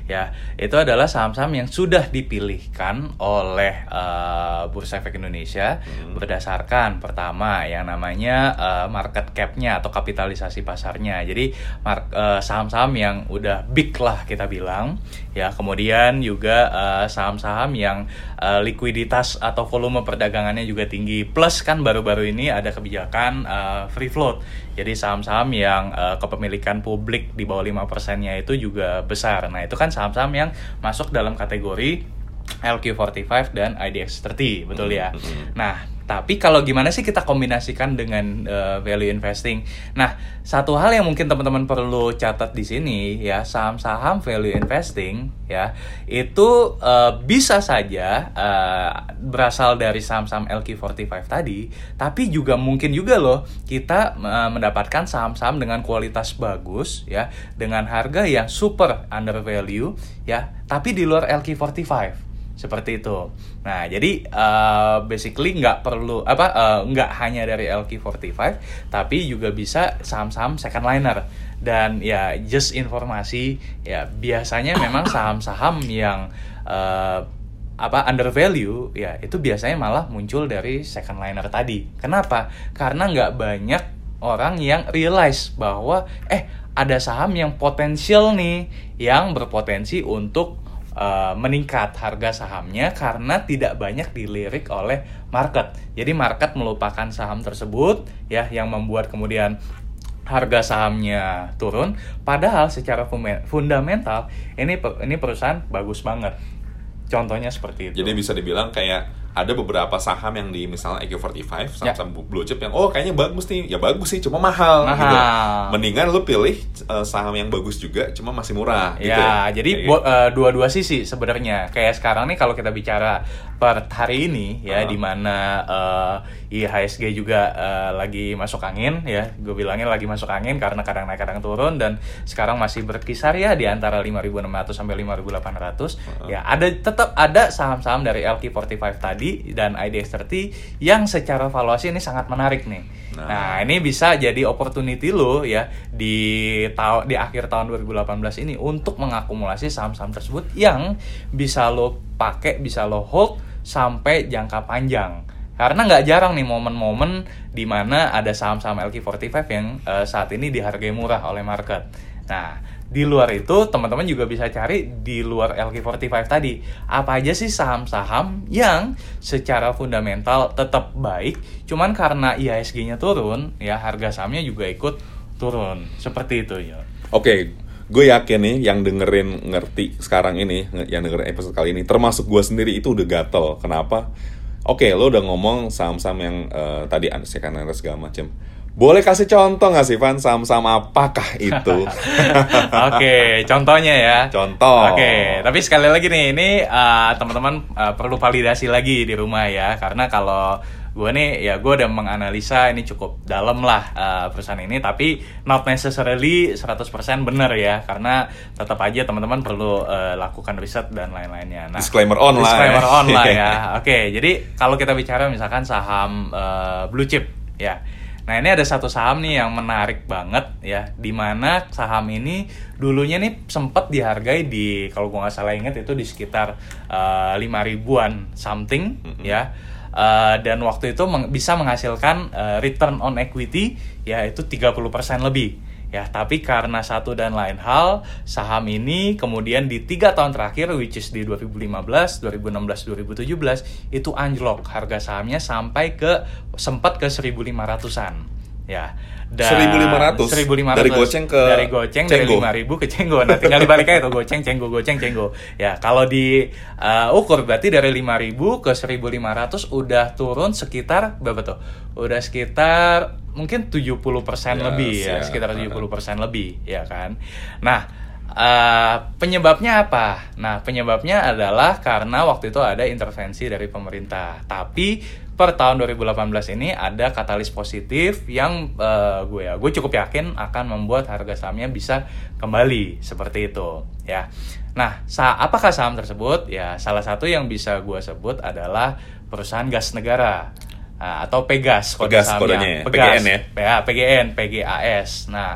ya itu adalah saham-saham yang sudah dipilihkan oleh eh, Bursa Efek Indonesia berdasarkan pertama yang namanya eh, market cap-nya atau kapitalisasi pasarnya. Jadi mar- eh, saham-saham yang udah big lah kita bilang, ya kemudian juga eh, saham-saham yang eh, likuiditas atau volume perdagangannya juga tinggi. Plus kan baru-baru ini ada kebijakan eh, free float. Jadi saham-saham yang eh, kepemilikan publik di bawah 5%-nya itu juga besar. Nah, itu kan saham-saham yang masuk dalam kategori LQ45 dan IDX30, betul ya. Mhm. Nah, Tapi kalau gimana sih kita kombinasikan dengan uh, value investing? Nah, satu hal yang mungkin teman-teman perlu catat di sini ya, saham-saham value investing ya, itu uh, bisa saja uh, berasal dari saham-saham LQ45 tadi, tapi juga mungkin juga loh kita uh, mendapatkan saham-saham dengan kualitas bagus ya, dengan harga yang super under value ya, tapi di luar LQ45 seperti itu. Nah, jadi uh, basically nggak perlu apa uh, nggak hanya dari LQ45, tapi juga bisa saham-saham second liner. Dan ya just informasi ya biasanya memang saham-saham yang uh, apa under value ya itu biasanya malah muncul dari second liner tadi. Kenapa? Karena nggak banyak orang yang realize bahwa eh ada saham yang potensial nih yang berpotensi untuk uh, meningkat harga sahamnya karena tidak banyak dilirik oleh market. Jadi market melupakan saham tersebut ya yang membuat kemudian harga sahamnya turun padahal secara fundamental ini ini perusahaan bagus banget. Contohnya seperti itu. Jadi bisa dibilang kayak ada beberapa saham yang di misalnya EQ45 saham-saham ya. blue chip yang oh kayaknya bagus nih ya bagus sih cuma mahal, mahal. gitu mendingan lu pilih uh, saham yang bagus juga cuma masih murah ya, gitu ya jadi gitu. uh, dua-dua sisi sebenarnya kayak sekarang nih kalau kita bicara per hari ini ya uh. di mana uh, IHSG juga uh, lagi masuk angin ya gue bilangnya lagi masuk angin karena kadang naik kadang turun dan sekarang masih berkisar ya di antara 5.600 sampai 5.800 uh. ya ada tetap ada saham-saham dari LQ45 tadi tadi dan IDX30 yang secara valuasi ini sangat menarik nih. Nah, nah ini bisa jadi opportunity lo ya di tahun di akhir tahun 2018 ini untuk mengakumulasi saham-saham tersebut yang bisa lo pakai, bisa lo hold sampai jangka panjang. Karena nggak jarang nih momen-momen di mana ada saham-saham LQ45 yang uh, saat ini dihargai murah oleh market. Nah, di luar itu teman-teman juga bisa cari di luar LQ45 tadi. Apa aja sih saham-saham yang secara fundamental tetap baik cuman karena IHSG-nya turun ya harga sahamnya juga ikut turun. Seperti itu ya. Oke gue yakin nih yang dengerin ngerti sekarang ini yang dengerin episode kali ini termasuk gue sendiri itu udah gatel. Kenapa? Oke lo udah ngomong saham-saham yang uh, tadi second segala macam boleh kasih contoh nggak sih Van saham-saham apakah itu? Oke, contohnya ya. Contoh. Oke, tapi sekali lagi nih ini uh, teman-teman uh, perlu validasi lagi di rumah ya, karena kalau gue nih ya gue udah menganalisa ini cukup dalam lah uh, perusahaan ini tapi not necessarily 100% bener ya karena tetap aja teman-teman perlu uh, lakukan riset dan lain-lainnya. Nah, disclaimer on lah. Disclaimer on lah ya. Oke, jadi kalau kita bicara misalkan saham uh, blue chip ya Nah ini ada satu saham nih yang menarik banget ya, di mana saham ini dulunya nih sempat dihargai di kalau gua nggak salah ingat itu di sekitar eh, lima uh, ribuan something mm -hmm. ya. Uh, dan waktu itu meng bisa menghasilkan uh, return on equity ya itu 30% lebih ya tapi karena satu dan lain hal saham ini kemudian di tiga tahun terakhir which is di 2015 2016 2017 itu anjlok. Harga sahamnya sampai ke sempat ke 1500-an ya dan 1500 1500 dari goceng ke dari goceng cenggo. dari 5000 ke cenggo nah tinggal dibalik aja tuh goceng cenggo goceng cenggo ya kalau di uh, ukur berarti dari 5000 ke 1500 udah turun sekitar berapa tuh udah sekitar mungkin 70% yes, lebih ya, ya sekitar 70% lebih ya kan. Nah, uh, penyebabnya apa? Nah, penyebabnya adalah karena waktu itu ada intervensi dari pemerintah. Tapi per tahun 2018 ini ada katalis positif yang uh, gue ya, gue cukup yakin akan membuat harga sahamnya bisa kembali seperti itu ya. Nah, sa apakah saham tersebut? Ya, salah satu yang bisa gue sebut adalah perusahaan gas negara. Nah, atau Pegas kode Pegas sahamnya. kodenya ya? Pegas, PGN ya? PA, PGN, PGAS. Nah,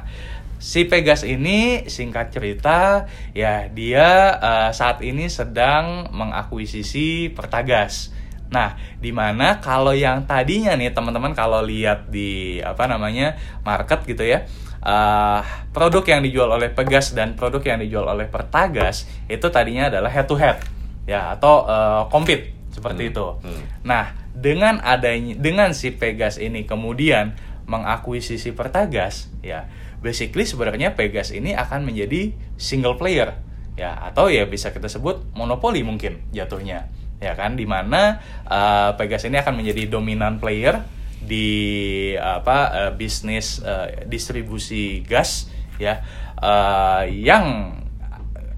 si Pegas ini singkat cerita ya dia uh, saat ini sedang mengakuisisi Pertagas. Nah, di mana kalau yang tadinya nih teman-teman kalau lihat di apa namanya market gitu ya, uh, produk yang dijual oleh Pegas dan produk yang dijual oleh Pertagas itu tadinya adalah head to head ya atau uh, compete seperti hmm. itu. Hmm. Nah, dengan adanya dengan si Pegas ini kemudian mengakuisisi Pertagas ya basically sebenarnya Pegas ini akan menjadi single player ya atau ya bisa kita sebut monopoli mungkin jatuhnya ya kan? Di mana uh, Pegas ini akan menjadi dominan player di apa uh, bisnis uh, distribusi gas ya. Uh, yang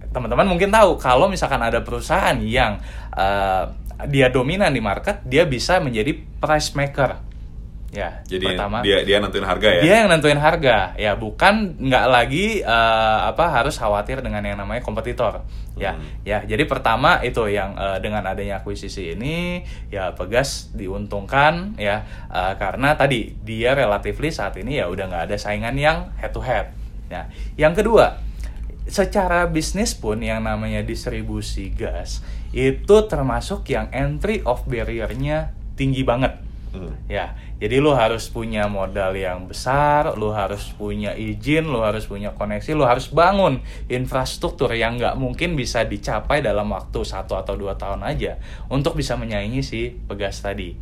teman-teman mungkin tahu kalau misalkan ada perusahaan yang uh, dia dominan di market dia bisa menjadi price maker ya Jadi pertama dia dia nentuin harga ya. dia yang nentuin harga ya bukan nggak lagi eh, apa harus khawatir dengan yang namanya kompetitor ya Hmm. ya jadi pertama itu yang eh, dengan adanya akuisisi ini ya Pegas diuntungkan ya eh, karena tadi dia relatifly saat ini ya udah nggak ada saingan yang head to head ya yang kedua secara bisnis pun yang namanya distribusi gas itu termasuk yang entry of barrier-nya tinggi banget Hmm. Ya, jadi lu harus punya modal yang besar, lu harus punya izin, lu harus punya koneksi, lu harus bangun infrastruktur yang nggak mungkin bisa dicapai dalam waktu satu atau dua tahun aja untuk bisa menyaingi si pegas tadi.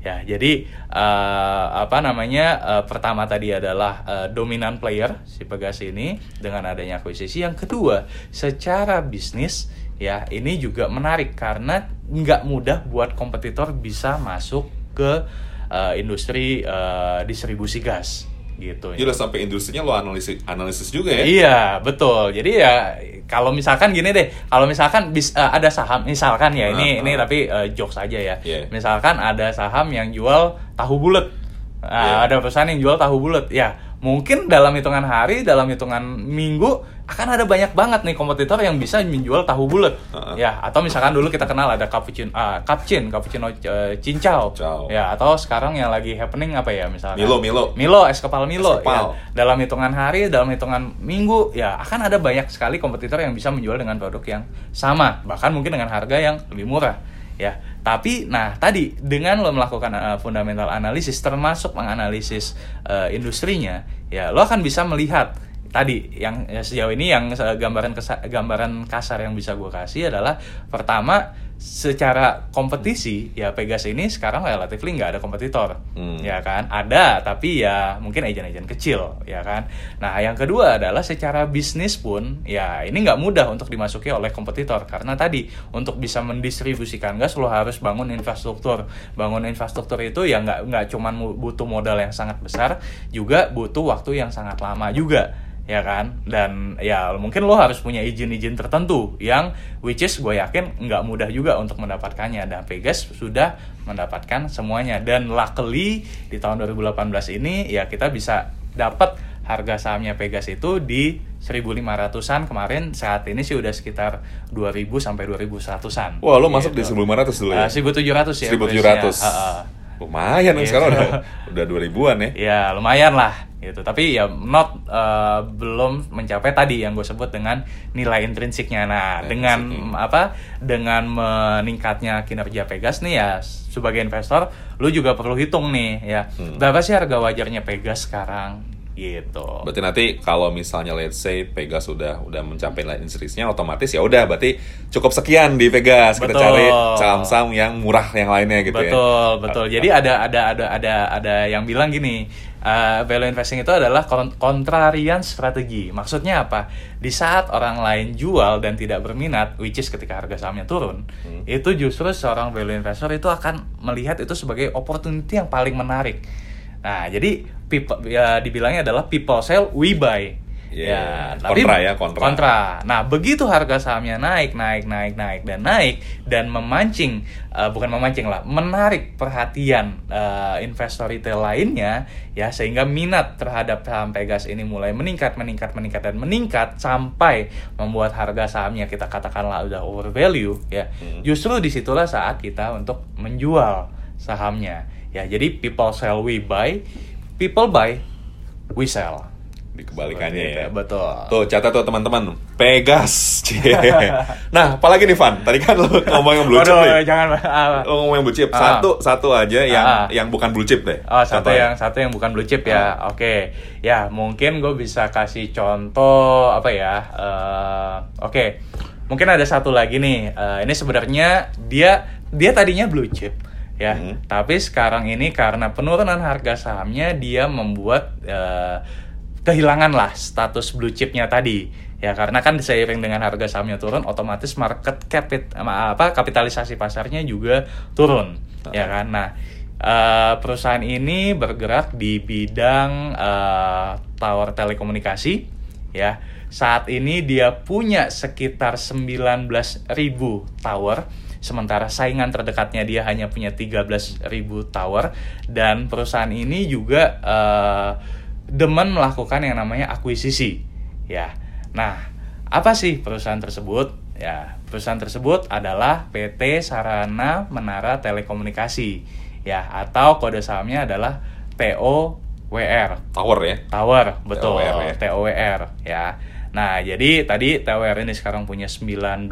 Ya, jadi eh, apa namanya eh, pertama tadi adalah eh, dominan player si pegas ini dengan adanya akuisisi. Yang kedua, secara bisnis ya ini juga menarik karena nggak mudah buat kompetitor bisa masuk ke uh, industri uh, distribusi gas gitu. Jadi udah sampai industrinya lo analisis analisis juga ya. Iya betul. Jadi ya kalau misalkan gini deh, kalau misalkan bis, uh, ada saham, misalkan ya ini Ah, ini ah. tapi uh, jokes aja ya. Iya. Misalkan ada saham yang jual tahu bulat, Iya. Nah, ada perusahaan yang jual tahu bulat, ya mungkin dalam hitungan hari, dalam hitungan minggu akan ada banyak banget nih kompetitor yang bisa menjual tahu bulat, ah. ya atau misalkan dulu kita kenal ada cappuccino, ah, capcin, cappuccino uh, cincau, Cincau. ya atau sekarang yang lagi happening apa ya misalkan Milo, Milo. Milo, es kepal Milo. Es kepal. Ya. Dalam hitungan hari, dalam hitungan minggu, ya akan ada banyak sekali kompetitor yang bisa menjual dengan produk yang sama, bahkan mungkin dengan harga yang lebih murah. Ya, tapi nah tadi dengan lo melakukan uh, fundamental analisis, termasuk menganalisis uh, industrinya, ya lo akan bisa melihat tadi yang ya, sejauh ini yang gambaran gambaran kasar yang bisa gue kasih adalah pertama secara kompetisi ya Pegas ini sekarang relatif nggak ada kompetitor Hmm. ya kan? Ada tapi ya mungkin agent-agent kecil ya kan? Nah yang kedua adalah secara bisnis pun ya ini nggak mudah untuk dimasuki oleh kompetitor. Karena tadi untuk bisa mendistribusikan gas lo harus bangun infrastruktur. Bangun infrastruktur itu ya nggak nggak cuman butuh modal yang sangat besar juga butuh waktu yang sangat lama juga ya kan dan ya mungkin lo harus punya izin-izin tertentu yang which is gue yakin nggak mudah juga untuk mendapatkannya dan Pegas sudah mendapatkan semuanya dan luckily di tahun 2018 ini ya kita bisa dapat harga sahamnya Pegas itu di 1500-an kemarin saat ini sih udah sekitar 2000 sampai 2100-an. Wah, lo masuk di Gitu. 1700 dulu ya? Ah, 1700 ya. 1700. Ah, ah. Lumayan dong Iya. sekarang udah udah 2000-an ya. Ya lumayan lah gitu. Tapi ya not eh, belum mencapai tadi yang gue sebut dengan nilai intrinsiknya. Nah dengan intrinsiknya. apa? Dengan meningkatnya kinerja Pegas nih ya sebagai investor, lu juga perlu hitung nih ya Hmm. berapa sih harga wajarnya Pegas sekarang gitu. Berarti nanti kalau misalnya let's say Pegas sudah udah mencapai nilai intrinsiknya otomatis ya udah berarti cukup sekian di Pegas kita Betul. cari saham-saham yang murah yang lainnya gitu ya. betul betul jadi ada ada ada ada ada yang bilang gini uh, value investing itu adalah kon- kontrarian strategi maksudnya apa di saat orang lain jual dan tidak berminat which is ketika harga sahamnya turun Hmm. itu justru seorang value investor itu akan melihat itu sebagai opportunity yang paling menarik nah jadi people ya dibilangnya adalah people sell we buy Iya, ya tapi kontra ya, kontra. kontra Nah, begitu harga sahamnya naik, naik, naik, naik, dan naik, dan memancing, eh, bukan memancing lah, menarik perhatian eh, investor retail lainnya, ya sehingga minat terhadap saham Pegas ini mulai meningkat, meningkat, meningkat, dan meningkat sampai membuat harga sahamnya kita katakanlah udah over value, ya. Hmm. Justru di situlah saat kita untuk menjual sahamnya, ya. Jadi people sell we buy, people buy we sell. Di kebalikannya Seperti ya. Betul. Tuh catat tuh teman-teman, Pegas. Nah, apalagi nih Van? Tadi kan lo ngomong yang blue chip Waduh, nih. jangan ah, Lo ngomong yang blue chip. Ah. Satu satu aja yang Ah. yang bukan blue chip deh. Oh, satu Contohnya. yang satu yang bukan blue chip ya. Oke. Ya, mungkin gue bisa kasih contoh apa ya? Eh, Oke. Mungkin ada satu lagi nih. Eh, ini sebenarnya dia dia tadinya blue chip ya. Hmm. Tapi sekarang ini karena penurunan harga sahamnya dia membuat eh, kehilangan lah status blue chipnya tadi Ya karena kan seiring dengan harga sahamnya turun, otomatis market capit apa kapitalisasi pasarnya juga turun, ya kan. Nah, uh, perusahaan ini bergerak di bidang uh, tower telekomunikasi, ya. Saat ini dia punya sekitar 19.000 tower sementara saingan terdekatnya dia hanya punya 13.000 tower. Dan perusahaan ini juga uh, demen melakukan yang namanya akuisisi. Ya. Nah apa sih perusahaan tersebut? Ya perusahaan tersebut adalah PT Sarana Menara Telekomunikasi. Ya atau kode sahamnya adalah TOWR tower ya? Tower betul. TOWR ya. TOWR ya. Nah, jadi tadi TOWR ini sekarang punya 19.000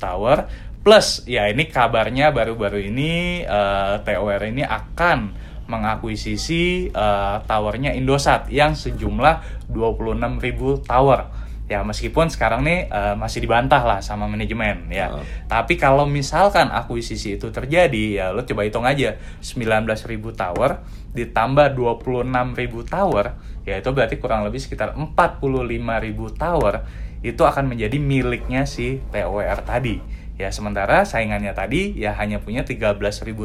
tower Plus ya ini kabarnya baru-baru ini uh, eh, TOR ini akan mengakuisisi uh, towernya Indosat yang sejumlah 26.000 tower. Ya meskipun sekarang nih uh, masih dibantah lah sama manajemen ya. Uh. Tapi kalau misalkan akuisisi itu terjadi ya lo coba hitung aja 19.000 tower ditambah 26.000 tower ya itu berarti kurang lebih sekitar 45.000 tower itu akan menjadi miliknya si TOR tadi. Ya, sementara saingannya tadi ya hanya punya 13.000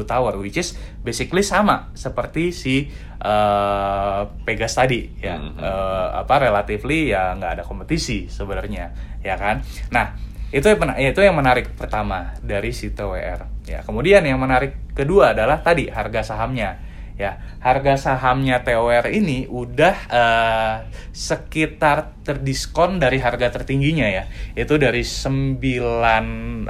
tower which is basically sama seperti si uh, Pegas tadi ya. Mm -hmm. uh, apa relatively ya nggak ada kompetisi sebenarnya, ya kan? Nah, itu yang ya, itu yang menarik pertama dari si TWR. Ya, kemudian yang menarik kedua adalah tadi harga sahamnya ya harga sahamnya TOR ini udah uh, sekitar terdiskon dari harga tertingginya ya. Itu dari 900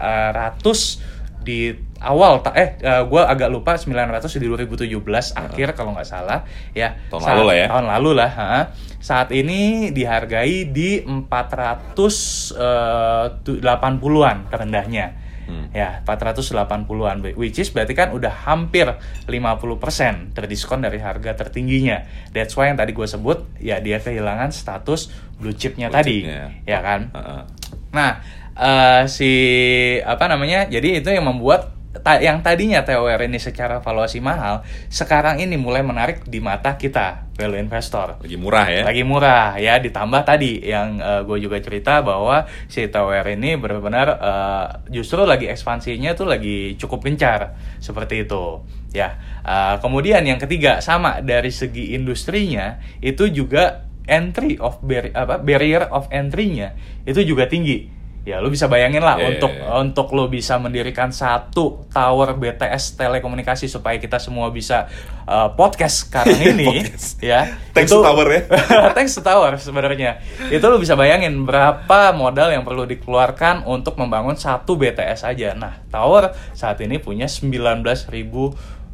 di awal eh uh, gue agak lupa 900 di 2017 uh akhir kalau nggak salah. Ya tahun saat, lalu lah ya. tahun lalu lah ha. saat ini dihargai di 480-an uh, terendahnya Hmm. Ya, 480-an which is berarti kan udah hampir 50% terdiskon dari harga tertingginya. That's why yang tadi gue sebut ya dia kehilangan status blue chipnya blue tadi, chip ya kan? Uh -uh. Nah, uh, si apa namanya? Jadi itu yang membuat ta yang tadinya TOR ini secara valuasi mahal, sekarang ini mulai menarik di mata kita value investor. Lagi murah ya? Lagi murah ya. Ditambah tadi yang uh, gue juga cerita bahwa si TOR ini benar-benar uh, justru lagi ekspansinya tuh lagi cukup gencar seperti itu. Ya. Uh, kemudian yang ketiga sama dari segi industrinya itu juga entry of bar apa barrier of entry-nya itu juga tinggi ya lu bisa bayangin lah yeah, untuk yeah, yeah. untuk lu bisa mendirikan satu tower BTS telekomunikasi supaya kita semua bisa uh, podcast sekarang ini ya. Thanks itu, to tower ya. Thanks to tower sebenarnya. Itu lu bisa bayangin berapa modal yang perlu dikeluarkan untuk membangun satu BTS aja. Nah tower saat ini punya 19.000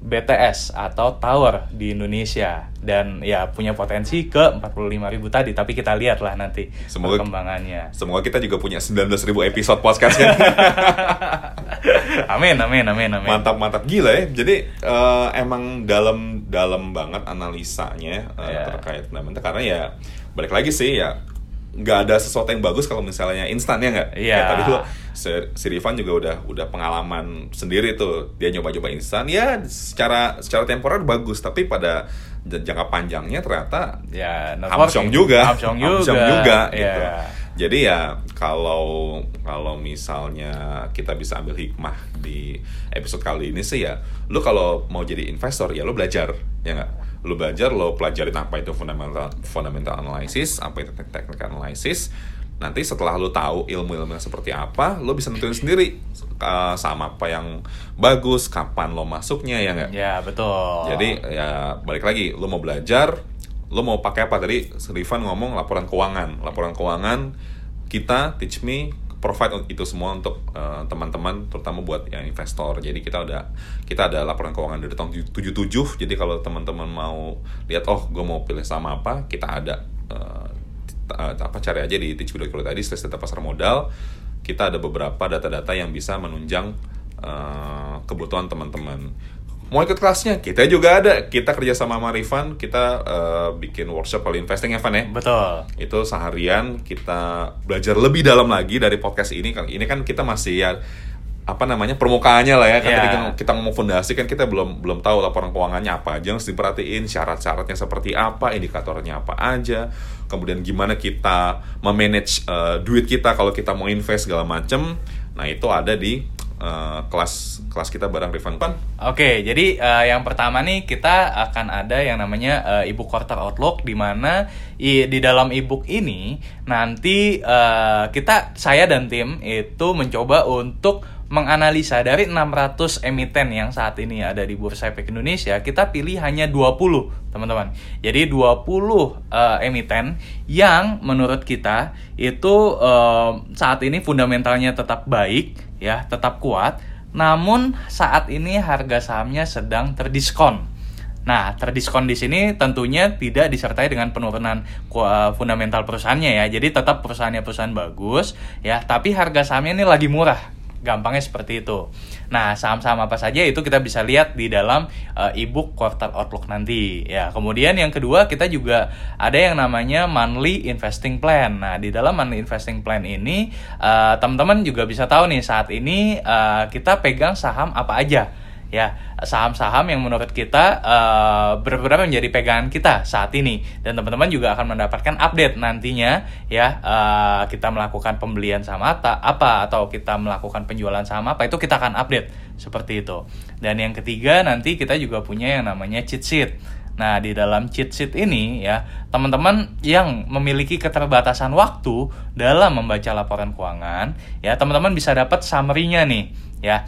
BTS atau tower di Indonesia. Dan ya punya potensi ke 45 ribu tadi tapi kita lihat lah nanti semoga, perkembangannya. semoga kita juga punya 19 ribu episode podcast kan. Amin amin amin amin. Mantap mantap. Gila ya. Jadi uh, emang dalam dalam banget analisanya uh, eh, yeah. terkait fundamental. Karena ya balik lagi sih ya nggak ada sesuatu yang bagus kalau misalnya instan ya nggak? Iya. Yeah. tadi tuh si, Rifan juga udah udah pengalaman sendiri tuh dia nyoba-nyoba instan ya secara secara temporer bagus tapi pada jangka panjangnya ternyata ya hamsong juga, hamsong juga, hamsong juga yeah. gitu. Jadi ya kalau kalau misalnya kita bisa ambil hikmah di episode kali ini sih ya, lu kalau mau jadi investor ya lu belajar ya nggak lu belajar lo pelajarin apa itu fundamental fundamental analysis apa itu technical analysis. Nanti setelah lu tahu ilmu-ilmunya seperti apa lo bisa nentuin sendiri uh, sama apa yang bagus kapan lo masuknya ya nggak? Ya betul. Jadi ya balik lagi lo mau belajar lo mau pakai apa? Tadi Rifan ngomong laporan keuangan. Laporan keuangan kita teach me provide itu semua untuk uh, teman-teman terutama buat yang investor. Jadi kita udah kita ada laporan keuangan dari tahun 77 jadi kalau teman-teman mau lihat oh gue mau pilih sama apa kita ada uh, apa cari aja di teachme.co tadi slash data pasar modal. Kita ada beberapa data-data yang bisa menunjang uh, kebutuhan teman-teman mau ikut kelasnya? Kita juga ada. Kita kerja sama sama Rifan. Kita uh, bikin workshop kali investing Evan ya. Betul. Itu seharian kita belajar lebih dalam lagi dari podcast ini. Ini kan kita masih ya apa namanya permukaannya lah ya. Kan Iya. ketika kita ngomong fondasi kan kita belum belum tahu laporan keuangannya apa aja harus diperhatiin syarat-syaratnya seperti apa indikatornya apa aja. Kemudian gimana kita memanage eh, duit kita kalau kita mau invest segala macem. Nah itu ada di eh, kelas kelas kita barang refund pan Oke, jadi eh, yang pertama nih kita akan ada yang namanya eh, ebook quarter outlook di mana di dalam ebook ini nanti eh, kita saya dan tim itu mencoba untuk menganalisa dari 600 emiten yang saat ini ada di Bursa Efek Indonesia, kita pilih hanya 20, teman-teman. Jadi 20 eh, emiten yang menurut kita itu eh, saat ini fundamentalnya tetap baik, ya, tetap kuat namun saat ini harga sahamnya sedang terdiskon. Nah, terdiskon di sini tentunya tidak disertai dengan penurunan fundamental perusahaannya ya. Jadi tetap perusahaannya perusahaan bagus ya, tapi harga sahamnya ini lagi murah. Gampangnya seperti itu. Nah, saham-saham apa saja itu kita bisa lihat di dalam uh, ebook quarter outlook nanti. Ya, kemudian yang kedua kita juga ada yang namanya monthly investing plan. Nah, di dalam monthly investing plan ini uh, teman-teman juga bisa tahu nih saat ini uh, kita pegang saham apa aja ya saham-saham yang menurut kita uh, benar-benar menjadi pegangan kita saat ini. Dan teman-teman juga akan mendapatkan update nantinya ya uh, kita melakukan pembelian saham apa, apa atau kita melakukan penjualan saham apa itu kita akan update. Seperti itu. Dan yang ketiga nanti kita juga punya yang namanya cheat sheet. Nah, di dalam cheat sheet ini ya, teman-teman yang memiliki keterbatasan waktu dalam membaca laporan keuangan, ya teman-teman bisa dapat summary-nya nih, ya.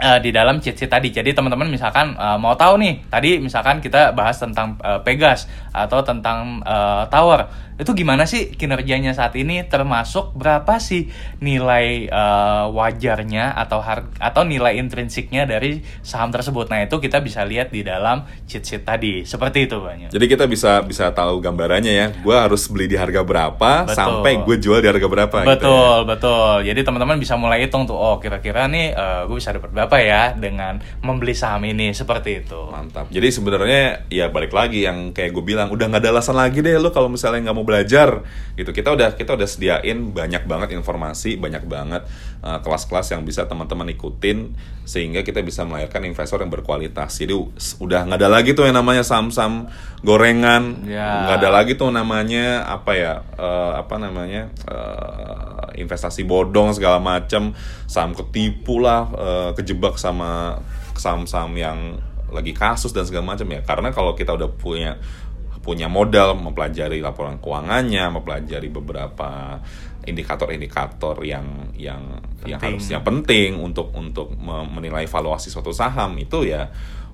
Eh, di dalam cheat sheet tadi. Jadi teman-teman misalkan eh, mau tahu nih, tadi misalkan kita bahas tentang eh, Pegas atau tentang eh, Tower. Itu gimana sih kinerjanya saat ini termasuk berapa sih nilai eh, wajarnya atau har- atau nilai intrinsiknya dari saham tersebut. Nah, itu kita bisa lihat di dalam cheat sheet tadi. Seperti itu, banyak. jadi kita bisa bisa tahu gambarannya ya gue harus beli di harga berapa Betul. sampai gue jual di harga berapa gitu ya. Betul, betul. Jadi teman-teman bisa mulai hitung tuh, oh kira-kira nih gue bisa dapat berapa ya dengan membeli saham ini seperti itu. Mantap. Jadi sebenarnya ya balik lagi yang kayak gue bilang udah nggak ada alasan lagi deh lo kalau misalnya nggak mau belajar gitu. Kita udah kita udah sediain banyak banget informasi, banyak banget uh, kelas-kelas yang bisa teman-teman ikutin sehingga kita bisa melahirkan investor yang berkualitas. Jadi udah nggak ada lagi tuh yang namanya saham-saham gorengan, Ya. nggak ada lagi tuh namanya apa ya uh, apa namanya uh, investasi bodong segala macam, saham ketipu lah, uh, kejebak sama saham-saham yang lagi kasus dan segala macam ya karena kalau kita udah punya punya modal mempelajari laporan keuangannya mempelajari beberapa indikator-indikator yang yang yang Penting. harusnya penting untuk untuk me- menilai valuasi suatu saham itu ya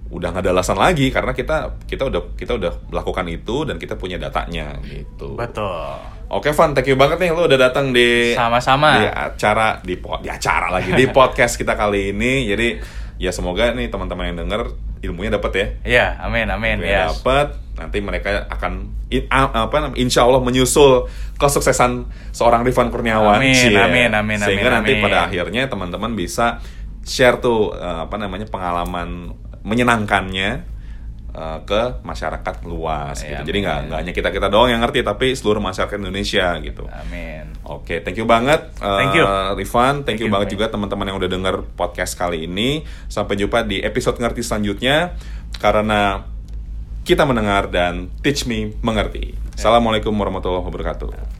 udah nggak ada alasan lagi karena kita kita udah kita udah melakukan itu dan kita punya datanya gitu Betul. Oke Van, thank you banget nih lu udah datang di Sama-sama. di acara di di acara lagi di podcast kita kali ini. Jadi ya semoga nih teman-teman yang denger ilmunya dapat ya. Iya, amin, amin, ya. dapat, nanti mereka akan in- apa namanya? Insya Allah menyusul kesuksesan seorang Rifan Kurniawan. Amin, Cie. amin, amin, Sehingga amin, nanti amin. pada akhirnya teman-teman bisa share tuh eh, apa namanya pengalaman menyenangkannya eh, ke masyarakat luas gitu. Jadi nggak nggak hanya kita kita doang yang ngerti, tapi seluruh masyarakat Indonesia gitu. Amin. Oke, thank you banget, uh, Thank you. Rifan. Thank, Thank you, you, banget Bang. juga teman-teman yang udah denger podcast kali ini. Sampai jumpa di episode ngerti selanjutnya. Karena kita mendengar dan teach me mengerti. Assalamualaikum warahmatullahi wabarakatuh.